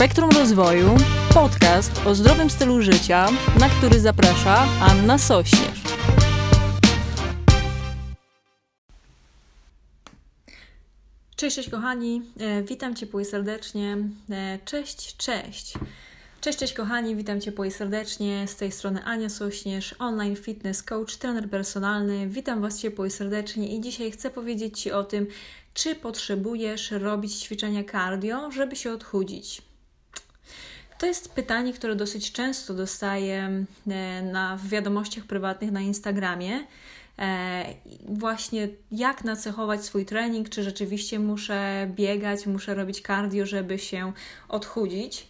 Spektrum Rozwoju, podcast o zdrowym stylu życia, na który zaprasza Anna Sośnierz. Cześć, cześć kochani, e, witam Cię serdecznie. E, cześć, cześć. Cześć, cześć kochani, witam Cię serdecznie. Z tej strony Ania Sośnierz, online fitness coach, trener personalny. Witam Was ciepło serdecznie i dzisiaj chcę powiedzieć Ci o tym, czy potrzebujesz robić ćwiczenia cardio, żeby się odchudzić. To jest pytanie, które dosyć często dostaję e, na, w wiadomościach prywatnych na Instagramie. E, właśnie jak nacechować swój trening, czy rzeczywiście muszę biegać, muszę robić cardio, żeby się odchudzić.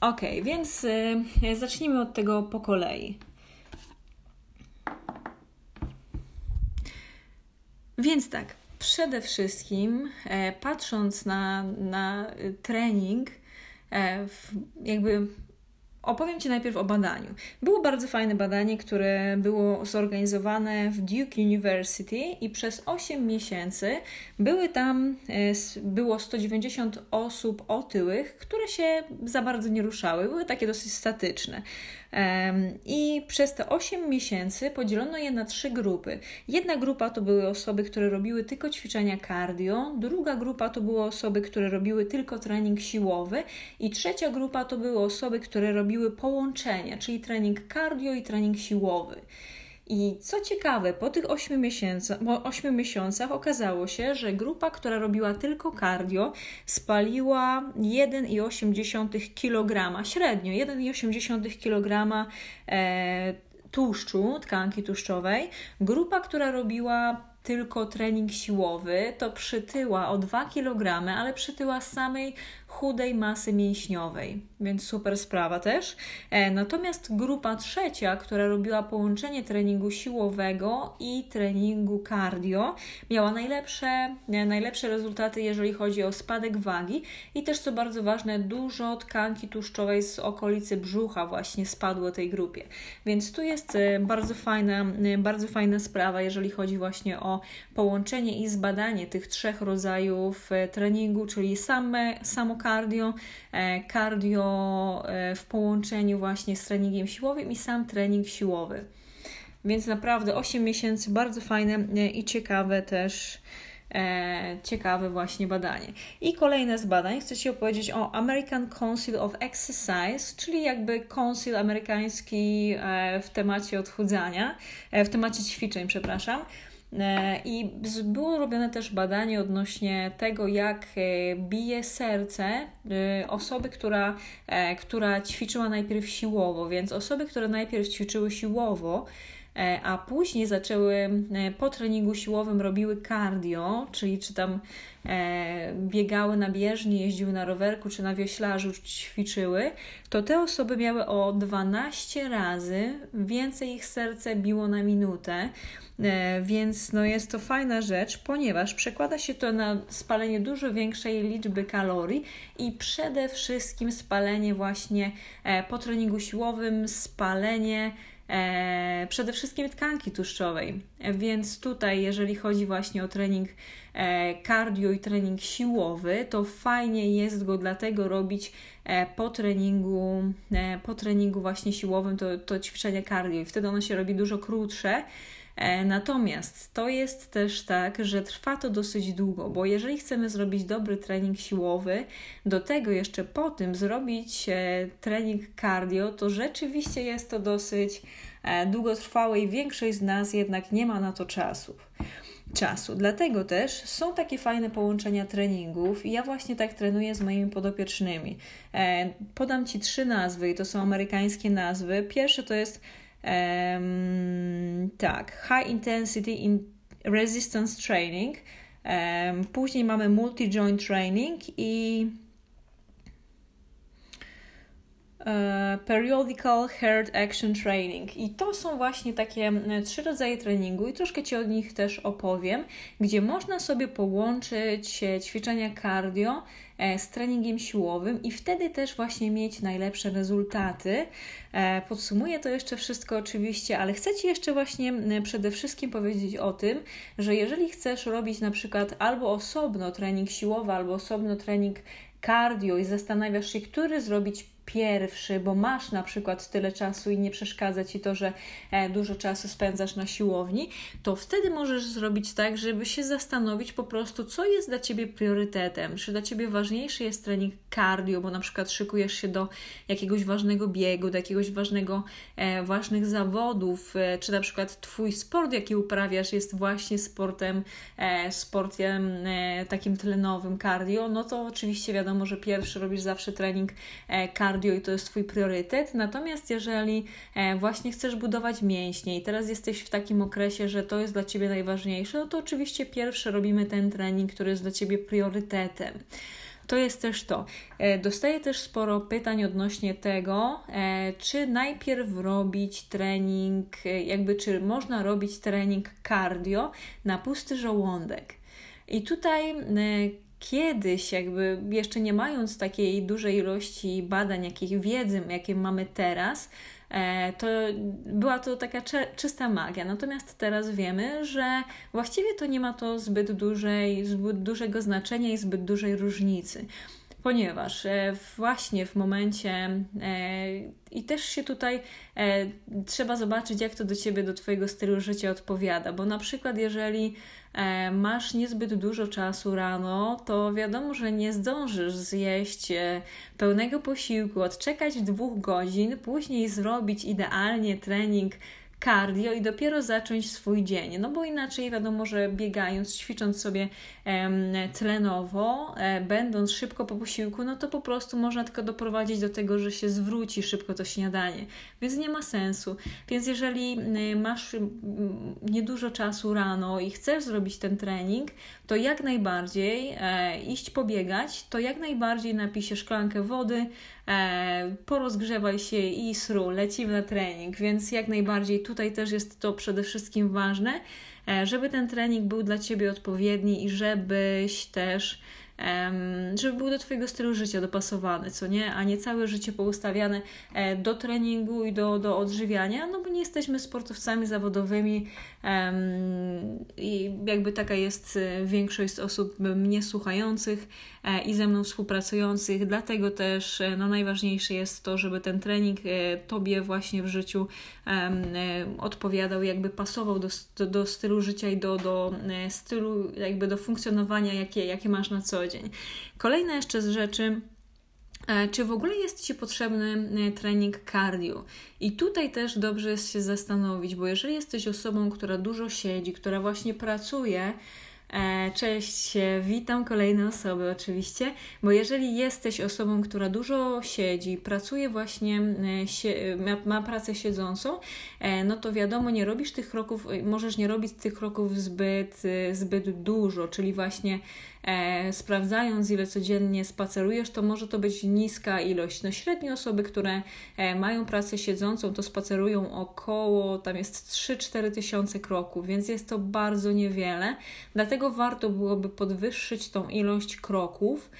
Ok, więc y, zacznijmy od tego po kolei. Więc tak, przede wszystkim e, patrząc na, na trening, e, jakby Opowiem Ci najpierw o badaniu. Było bardzo fajne badanie, które było zorganizowane w Duke University i przez 8 miesięcy były tam, e, było 190 osób otyłych, które się za bardzo nie ruszały, były takie dosyć statyczne. I przez te 8 miesięcy podzielono je na trzy grupy. Jedna grupa to były osoby, które robiły tylko ćwiczenia cardio, druga grupa to były osoby, które robiły tylko trening siłowy i trzecia grupa to były osoby, które robiły połączenia, czyli trening cardio i trening siłowy. I co ciekawe, po tych 8 miesiącach, 8 miesiącach okazało się, że grupa, która robiła tylko cardio, spaliła 1,8 kg, średnio 1,8 kg e, tłuszczu, tkanki tłuszczowej. Grupa, która robiła tylko trening siłowy, to przytyła o 2 kg, ale przytyła samej chudej masy mięśniowej, więc super sprawa też. E, natomiast grupa trzecia, która robiła połączenie treningu siłowego i treningu cardio, miała najlepsze, e, najlepsze rezultaty, jeżeli chodzi o spadek wagi i też, co bardzo ważne, dużo tkanki tłuszczowej z okolicy brzucha właśnie spadło tej grupie. Więc tu jest e, bardzo fajna, bardzo fajna sprawa, jeżeli chodzi właśnie o połączenie i zbadanie tych trzech rodzajów treningu, czyli same, samo cardio, e, cardio e, w połączeniu właśnie z treningiem siłowym i sam trening siłowy. Więc naprawdę 8 miesięcy bardzo fajne e, i ciekawe też. Ciekawe właśnie badanie. I kolejne z badań chcę Ci opowiedzieć o American Council of Exercise, czyli jakby council amerykański w temacie odchudzania, w temacie ćwiczeń, przepraszam. E, I było robione też badanie odnośnie tego, jak e, bije serce e, osoby, która, która ćwiczyła najpierw siłowo. Więc osoby, które najpierw ćwiczyły siłowo, a później zaczęły po treningu siłowym robiły cardio, czyli czy tam biegały na bieżni, jeździły na rowerku czy na wioślarzu, ćwiczyły, to te osoby miały o 12 razy więcej ich serce biło na minutę. E, więc no jest to fajna rzecz, ponieważ przekłada się to na spalenie dużo większej liczby kalorii i przede wszystkim spalenie właśnie e, po treningu siłowym, spalenie e, przede wszystkim tkanki tłuszczowej. Więc tutaj, jeżeli chodzi właśnie o trening cardio i trening siłowy, to fajnie jest go dlatego robić po treningu, po treningu właśnie siłowym, to, to ćwiczenie cardio i wtedy ono się robi dużo krótsze. E, natomiast to jest też tak, że trwa to dosyć długo, bo jeżeli chcemy zrobić dobry trening siłowy, do tego jeszcze po tym zrobić e, trening cardio, to rzeczywiście jest to dosyć e, długotrwałe i większość z nas jednak nie ma na to czasu czasu. Dlatego też są takie fajne połączenia treningów i ja właśnie tak trenuję z moimi podopiecznymi. podam Ci trzy nazwy i to są amerykańskie nazwy. Pierwsze to jest Um, tak, High Intensity in Resistance Training. Um, później mamy Multi-Joint Training i periodical Heart Action Training. I to są właśnie takie trzy rodzaje treningu, i troszkę Ci o nich też opowiem, gdzie można sobie połączyć e, ćwiczenia cardio e, z treningiem siłowym i wtedy też właśnie mieć najlepsze rezultaty. Podsumuję to jeszcze wszystko oczywiście, ale chcę Ci jeszcze właśnie przede wszystkim powiedzieć o tym, że jeżeli chcesz robić na przykład albo osobno trening siłowy, albo osobno trening cardio i zastanawiasz się, który zrobić pierwszy, bo masz na przykład tyle czasu i nie przeszkadza ci to, że e, dużo czasu spędzasz na siłowni, to wtedy możesz zrobić tak, żeby się zastanowić po prostu, co jest dla ciebie priorytetem. Czy dla ciebie ważniejszy jest trening cardio, bo na przykład szykujesz się do jakiegoś ważnego biegu, do jakiegoś ważnego, e, ważnych zawodów, e, czy na przykład twój sport, jaki uprawiasz, jest właśnie sportem, sportem takim tlenowym cardio, no to oczywiście wiadomo, że pierwszy robisz zawsze trening cardio cardio i to jest Twój priorytet. Natomiast jeżeli e, właśnie chcesz budować mięśnie i teraz jesteś w takim okresie, że to jest dla Ciebie najważniejsze, no to oczywiście pierwszy robimy ten trening, który jest dla Ciebie priorytetem. To jest też to. E, dostaję też sporo pytań odnośnie tego, e, czy najpierw robić trening, jakby czy można robić trening cardio na pusty żołądek. I tutaj kiedyś, jakby jeszcze nie mając takiej dużej ilości badań, jakiej wiedzy, jakie mamy teraz, e, to była to taka czysta magia. Natomiast teraz wiemy, że właściwie to nie ma to zbyt, dużej, zbyt dużego znaczenia i zbyt dużej różnicy ponieważ e, właśnie w momencie e, i też się tutaj trzeba zobaczyć, jak to do ciebie, do twojego stylu życia odpowiada, bo na przykład jeżeli E, masz niezbyt dużo czasu rano, to wiadomo, że nie zdążysz zjeść e, pełnego posiłku, odczekać dwóch godzin, później zrobić idealnie trening cardio i dopiero zacząć swój dzień. No bo inaczej wiadomo, że biegając, ćwicząc sobie tlenowo, e, będąc szybko po posiłku, no to po prostu można tylko doprowadzić do tego, że się zwróci szybko to śniadanie. Więc nie ma sensu. Więc jeżeli masz niedużo czasu rano i chcesz zrobić ten trening, to jak najbardziej e, iść pobiegać, to jak najbardziej napij się szklankę wody, porozgrzewaj się i sru, lecimy na trening. Więc jak najbardziej tutaj też jest to przede wszystkim ważne, e, żeby ten trening był dla Ciebie odpowiedni i żebyś też żeby był do Twojego stylu życia dopasowany, co nie, a nie całe życie poustawiane e, do treningu i do, do odżywiania, no bo nie jesteśmy sportowcami zawodowymi i jakby taka jest e, większość osób mnie słuchających e, i ze mną współpracujących, dlatego też no, najważniejsze jest to, żeby ten trening Tobie właśnie w życiu odpowiadał, jakby pasował do, do, do stylu życia i do, do stylu, jakby do funkcjonowania, jakie, jakie masz na co dzień. Kolejna jeszcze z rzeczy, e, czy w ogóle jest Ci potrzebny e, trening cardio? I tutaj też dobrze jest się zastanowić, bo jeżeli jesteś osobą, która dużo siedzi, która właśnie pracuje, E, cześć, witam kolejne osoby oczywiście, bo jeżeli jesteś osobą, która dużo siedzi, pracuje właśnie, ma, pracę siedzącą, no to wiadomo, nie robisz tych kroków, możesz nie robić tych kroków zbyt, zbyt dużo, czyli właśnie e, sprawdzając ile codziennie spacerujesz, to może to być niska ilość. No średnio osoby, które e, mają pracę siedzącą, to spacerują około, tam jest 3-4 tysiące kroków, więc jest to bardzo niewiele. Dlatego warto byłoby podwyższyć tą ilość kroków,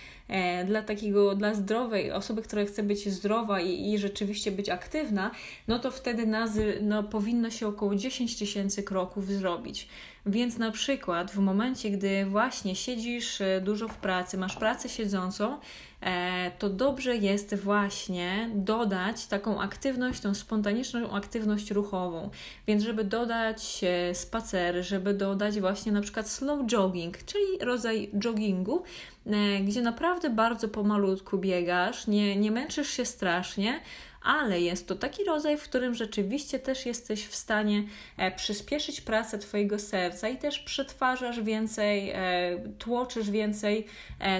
dla takiego, dla zdrowej osoby, która chce być zdrowa i, i rzeczywiście być aktywna, no to wtedy nazy, no, powinno się około 10 tysięcy kroków zrobić. Więc na przykład w momencie, gdy właśnie siedzisz e, dużo w pracy, masz pracę siedzącą, e, to dobrze jest właśnie dodać taką aktywność, tą spontaniczną aktywność ruchową. Więc żeby dodać spacery, żeby dodać właśnie na przykład slow jogging, czyli rodzaj joggingu, E, gdzie naprawdę bardzo pomalutku biegasz, nie, nie męczysz się strasznie, ale jest to taki rodzaj, w którym rzeczywiście też jesteś w stanie e, przyspieszyć pracę Twojego serca i też przetwarzasz więcej, e, tłoczysz więcej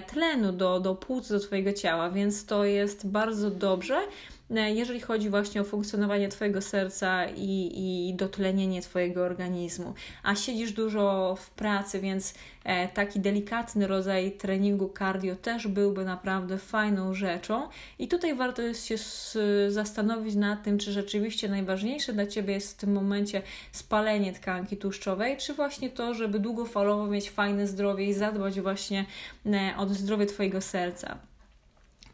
tlenu do, do płuc, do Twojego ciała, więc to jest bardzo dobrze. Jeżeli chodzi właśnie o funkcjonowanie Twojego serca i, i dotlenienie Twojego organizmu. A siedzisz dużo w pracy, więc e, taki delikatny rodzaj treningu cardio też byłby naprawdę fajną rzeczą. I tutaj warto jest się zastanowić nad tym, czy rzeczywiście najważniejsze dla Ciebie jest w tym momencie spalenie tkanki tłuszczowej, czy właśnie to, żeby długofalowo mieć fajne zdrowie i zadbać właśnie e, o zdrowie Twojego serca.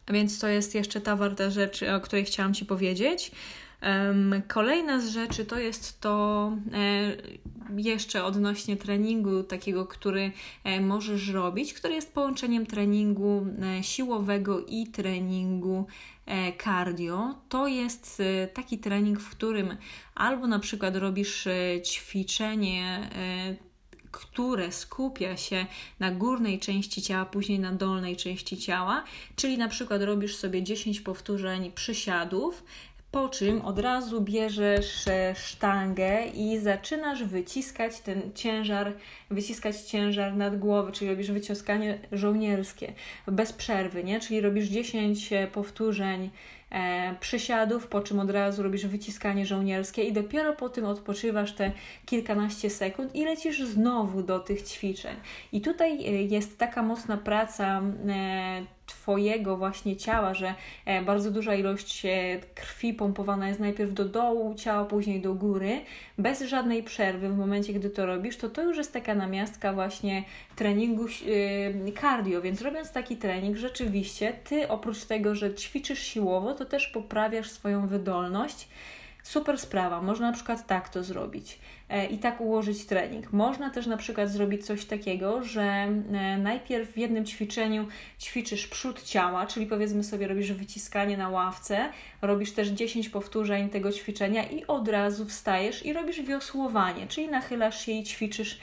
Więc to jest jeszcze ta warta rzecz, o której chciałam Ci powiedzieć. Kolejna z rzeczy to jest to e, jeszcze odnośnie treningu takiego, który e, możesz robić, który jest połączeniem treningu e, siłowego i treningu cardio. To jest taki trening, w którym albo na przykład robisz ćwiczenie które skupia się na górnej części ciała, później na dolnej części ciała, czyli na przykład robisz sobie 10 powtórzeń przysiadów, po czym od razu bierzesz e, sztangę i zaczynasz wyciskać ten ciężar, wyciskać ciężar nad głowę, czyli robisz wyciskanie żołnierskie bez przerwy, nie? Czyli robisz 10 e, powtórzeń przysiadów, po czym od razu robisz wyciskanie żołnierskie i dopiero po tym odpoczywasz te kilkanaście sekund i lecisz znowu do tych ćwiczeń. I tutaj e, jest taka mocna praca e, Twojego właśnie ciała, że e, bardzo duża ilość e, krwi pompowana jest najpierw do dołu ciała, później do góry, bez żadnej przerwy w momencie, gdy to robisz, to to już jest taka namiastka właśnie treningu e, cardio, więc robiąc taki trening, rzeczywiście Ty oprócz tego, że ćwiczysz siłowo, to też poprawiasz swoją wydolność. Super sprawa, można na przykład tak to zrobić. E, i tak ułożyć trening. Można też na przykład zrobić coś takiego, że e, najpierw w jednym ćwiczeniu ćwiczysz przód ciała, czyli powiedzmy sobie robisz wyciskanie na ławce, robisz też 10 powtórzeń tego ćwiczenia i od razu wstajesz i robisz wiosłowanie, czyli nachylasz się i ćwiczysz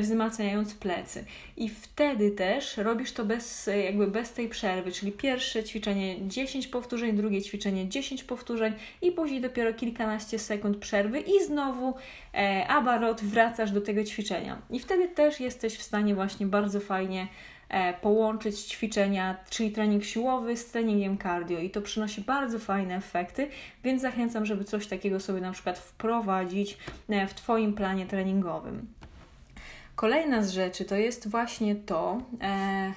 wzmacniając plecy. I wtedy też robisz to bez, jakby bez tej przerwy, czyli pierwsze ćwiczenie 10 powtórzeń, drugie ćwiczenie 10 powtórzeń i później dopiero kilkanaście sekund przerwy i znowu e, abarot wracasz do tego ćwiczenia. I wtedy też jesteś w stanie właśnie bardzo fajnie e, połączyć ćwiczenia, czyli trening siłowy z treningiem cardio i to przynosi bardzo fajne efekty, więc zachęcam, żeby coś takiego sobie na przykład wprowadzić e, w Twoim planie treningowym. Kolejna z rzeczy to jest właśnie to, e,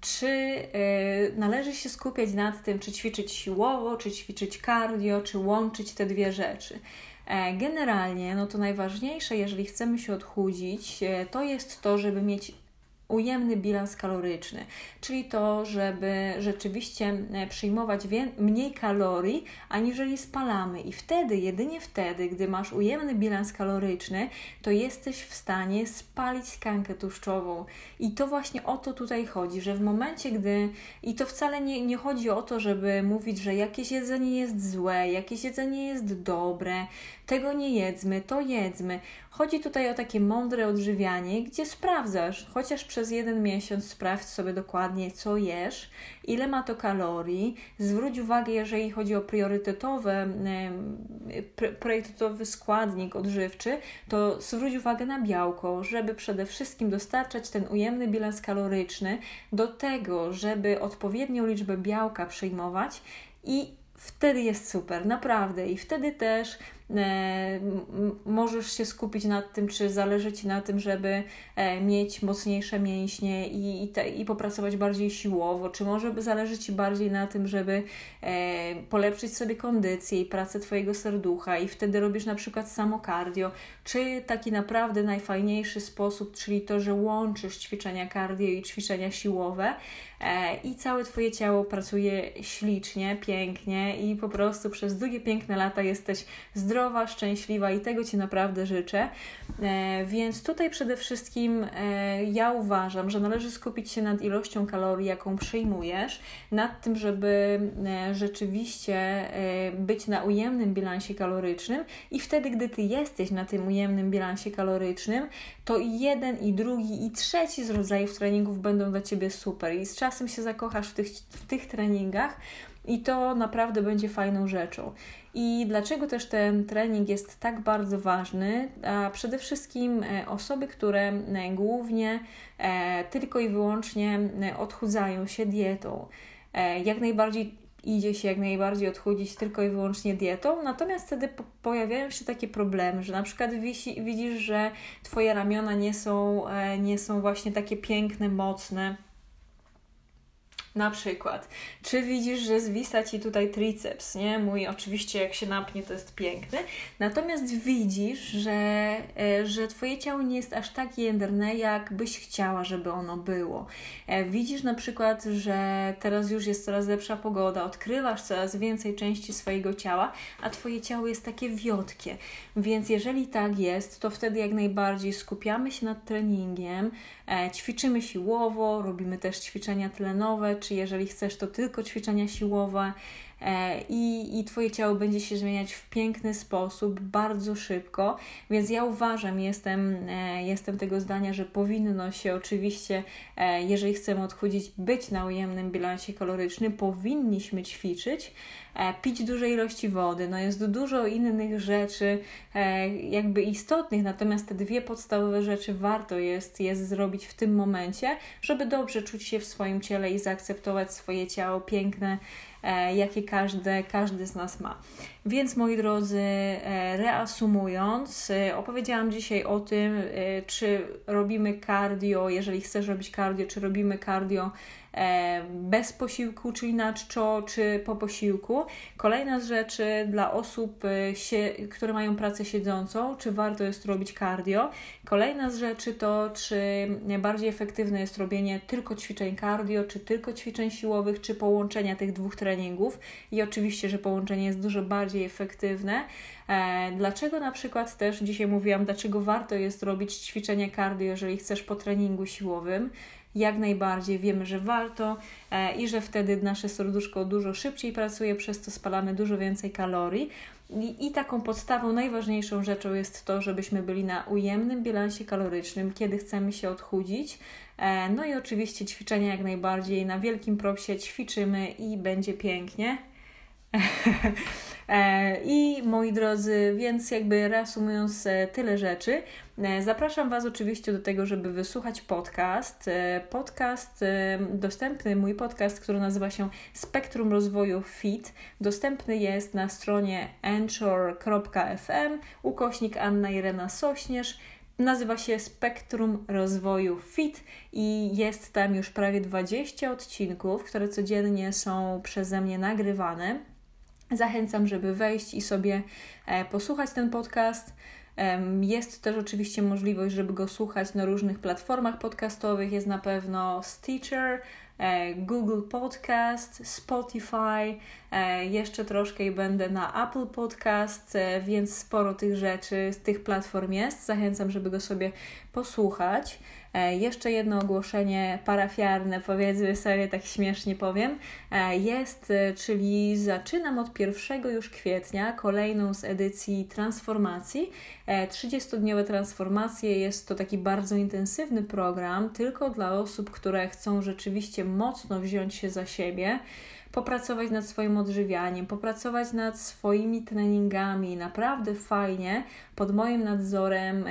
czy e, należy się skupiać nad tym, czy ćwiczyć siłowo, czy ćwiczyć cardio, czy łączyć te dwie rzeczy. E, generalnie, no to najważniejsze, jeżeli chcemy się odchudzić, e, to jest to, żeby mieć ujemny bilans kaloryczny, czyli to, żeby rzeczywiście e, przyjmować mniej kalorii, aniżeli spalamy. I wtedy, jedynie wtedy, gdy masz ujemny bilans kaloryczny, to jesteś w stanie spalić tkankę tłuszczową. I to właśnie o to tutaj chodzi, że w momencie, gdy. I to wcale nie, nie chodzi o to, żeby mówić, że jakieś jedzenie jest złe, jakieś jedzenie jest dobre, tego nie jedzmy, to jedzmy. Chodzi tutaj o takie mądre odżywianie, gdzie sprawdzasz, chociaż przez jeden miesiąc sprawdź sobie dokładnie, co jesz, ile ma to kalorii. Zwróć uwagę, jeżeli chodzi o priorytetowe, priorytetowy składnik odżywczy, to zwróć uwagę na białko, żeby przede wszystkim dostarczać ten ujemny bilans kaloryczny do tego, żeby odpowiednią liczbę białka przyjmować i wtedy jest super, naprawdę. I wtedy też możesz się skupić nad tym, czy zależy Ci na tym, żeby e, mieć mocniejsze mięśnie i, i, te, i popracować bardziej siłowo, czy może zależy Ci bardziej na tym, żeby e, polepszyć sobie kondycję i pracę Twojego serducha i wtedy robisz na przykład samo cardio, czy taki naprawdę najfajniejszy sposób, czyli to, że łączysz ćwiczenia cardio i ćwiczenia siłowe i całe Twoje ciało pracuje ślicznie, pięknie i po prostu przez długie, piękne lata jesteś zdrowy zdrowa, szczęśliwa i tego Ci naprawdę życzę. E, więc tutaj przede wszystkim e, ja uważam, że należy skupić się nad ilością kalorii, jaką przyjmujesz, nad tym, żeby e, rzeczywiście być na ujemnym bilansie kalorycznym i wtedy, gdy Ty jesteś na tym ujemnym bilansie kalorycznym, to i jeden, i drugi, i trzeci z rodzajów treningów będą dla Ciebie super i z czasem się zakochasz w tych, w tych treningach, i to naprawdę będzie fajną rzeczą. I dlaczego też ten trening jest tak bardzo ważny? A przede wszystkim e, osoby, które e, głównie e, tylko i wyłącznie odchudzają się dietą. Jak najbardziej idzie się jak najbardziej odchudzić tylko i wyłącznie dietą, natomiast wtedy po pojawiają się takie problemy, że na przykład wisi, widzisz, że Twoje ramiona nie są, nie są właśnie takie piękne, mocne, na przykład, czy widzisz, że zwisa ci tutaj triceps, nie? Mój oczywiście jak się napnie to jest piękny, natomiast widzisz, że, e, że twoje ciało nie jest aż tak jędrne, jak byś chciała, żeby ono było. E, widzisz na przykład, że teraz już jest coraz lepsza pogoda, odkrywasz coraz więcej części swojego ciała, a twoje ciało jest takie wiotkie. Więc jeżeli tak jest, to wtedy jak najbardziej skupiamy się nad treningiem, e, ćwiczymy siłowo, robimy też ćwiczenia tlenowe, czy jeżeli chcesz, to tylko ćwiczenia siłowe i, i Twoje ciało będzie się zmieniać w piękny sposób, bardzo szybko. Więc ja uważam, jestem, e, jestem tego zdania, że powinno się oczywiście, e, jeżeli chcemy odchudzić, być na ujemnym bilansie kalorycznym, powinniśmy ćwiczyć, pić duże ilości wody. No jest dużo innych rzeczy jakby istotnych, natomiast te dwie podstawowe rzeczy warto jest, jest zrobić w tym momencie, żeby dobrze czuć się w swoim ciele i zaakceptować swoje ciało piękne, E, jakie każdy, każdy z nas ma. Więc moi drodzy, e, reasumując, e, opowiedziałam dzisiaj o tym, czy robimy cardio, jeżeli chcesz robić cardio, czy robimy cardio E, bez posiłku, czyli na czczo, czy po posiłku. Kolejna z rzeczy dla osób, e, które mają pracę siedzącą, czy warto jest robić cardio. Kolejna z rzeczy to, czy bardziej efektywne jest robienie tylko ćwiczeń cardio, czy tylko ćwiczeń siłowych, czy połączenia tych dwóch treningów. I oczywiście, że połączenie jest dużo bardziej efektywne. E, dlaczego na przykład też dzisiaj mówiłam, dlaczego warto jest robić ćwiczenia cardio, jeżeli chcesz po treningu siłowym? Jak najbardziej wiemy, że warto e, i że wtedy nasze serduszko dużo szybciej pracuje, przez to spalamy dużo więcej kalorii. I, I, taką podstawą, najważniejszą rzeczą jest to, żebyśmy byli na ujemnym bilansie kalorycznym, kiedy chcemy się odchudzić. E, no i oczywiście ćwiczenia jak najbardziej. Na wielkim propsie ćwiczymy i będzie pięknie. E, I moi drodzy, więc jakby reasumując e, tyle rzeczy, e, zapraszam Was oczywiście do tego, żeby wysłuchać podcast. Podcast dostępny, mój podcast, który nazywa się Spektrum Rozwoju Fit, dostępny jest na stronie anchor.fm ukośnik Anna Irena Sośnierz. Nazywa się Spektrum Rozwoju Fit i jest tam już prawie 20 odcinków, które codziennie są przeze mnie nagrywane. Zachęcam, żeby wejść i sobie e, posłuchać ten podcast. Jest też oczywiście możliwość, żeby go słuchać na różnych platformach podcastowych. Jest na pewno Stitcher, e, Google Podcast, Spotify, jeszcze troszkę i będę na Apple Podcast, więc sporo tych rzeczy z tych platform jest. Zachęcam, żeby go sobie posłuchać. E, jeszcze jedno ogłoszenie parafiarne, powiedzmy sobie, tak śmiesznie powiem, e, jest, e, czyli zaczynam od 1 już kwietnia kolejną z edycji transformacji. 30-dniowe transformacje jest to taki bardzo intensywny program, tylko dla osób, które chcą rzeczywiście mocno wziąć się za siebie popracować nad swoim odżywianiem, popracować nad swoimi treningami. Naprawdę fajnie pod moim nadzorem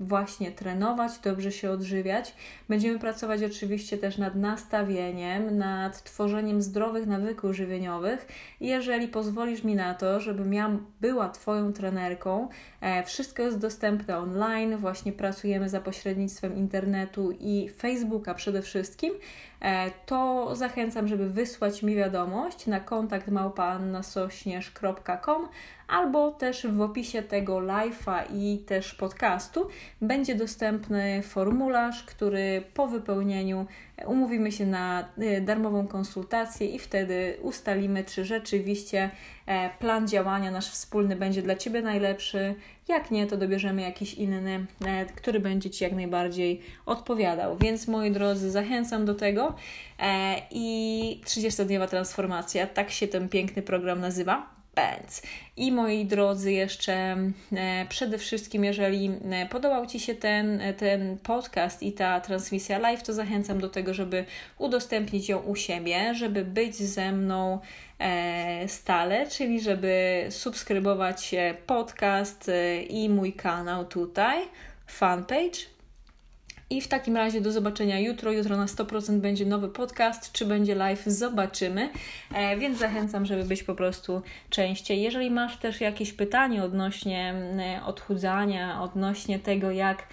właśnie trenować, dobrze się odżywiać. Będziemy pracować oczywiście też nad nastawieniem, nad tworzeniem zdrowych nawyków żywieniowych. Jeżeli pozwolisz mi na to, żebym ja była Twoją trenerką, e, wszystko jest dostępne online, właśnie pracujemy za pośrednictwem internetu i Facebooka przede wszystkim, e, to zachęcam, żeby wysłać mi wiadomość na kontakt małpaannasośnierz.com albo też w opisie tego live'a i też podcastu będzie dostępny formularz, który po wypełnieniu umówimy się na y, darmową konsultację i wtedy ustalimy, czy rzeczywiście e, plan działania nasz wspólny będzie dla Ciebie najlepszy. Jak nie, to dobierzemy jakiś inny, e, który będzie Ci jak najbardziej odpowiadał. Więc moi drodzy, zachęcam do tego. E, I 30-dniowa transformacja, tak się ten piękny program nazywa. Pants. I moi drodzy, jeszcze e, przede wszystkim, jeżeli e, podobał Ci się ten, e, ten podcast i ta transmisja live, to zachęcam do tego, żeby udostępnić ją u siebie, żeby być ze mną stale, czyli żeby subskrybować podcast i mój kanał tutaj, fanpage I w takim razie do zobaczenia jutro. Jutro na 100% będzie nowy podcast, czy będzie live, zobaczymy. E, więc zachęcam, żeby być po prostu częściej. Jeżeli masz też jakieś pytanie odnośnie e, odchudzania, odnośnie tego, jak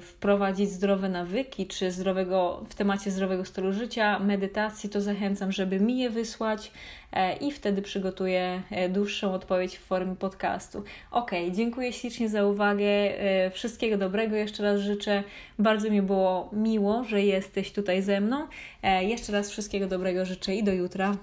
wprowadzić zdrowe nawyki, czy zdrowego, w temacie zdrowego stylu życia, medytacji, to zachęcam, żeby mi je wysłać e, i wtedy przygotuję e, dłuższą odpowiedź w formie podcastu. Ok, dziękuję ślicznie za uwagę. E, wszystkiego dobrego jeszcze raz życzę. Bardzo mi było miło, że jesteś tutaj ze mną. E, jeszcze raz wszystkiego dobrego życzę i do jutra.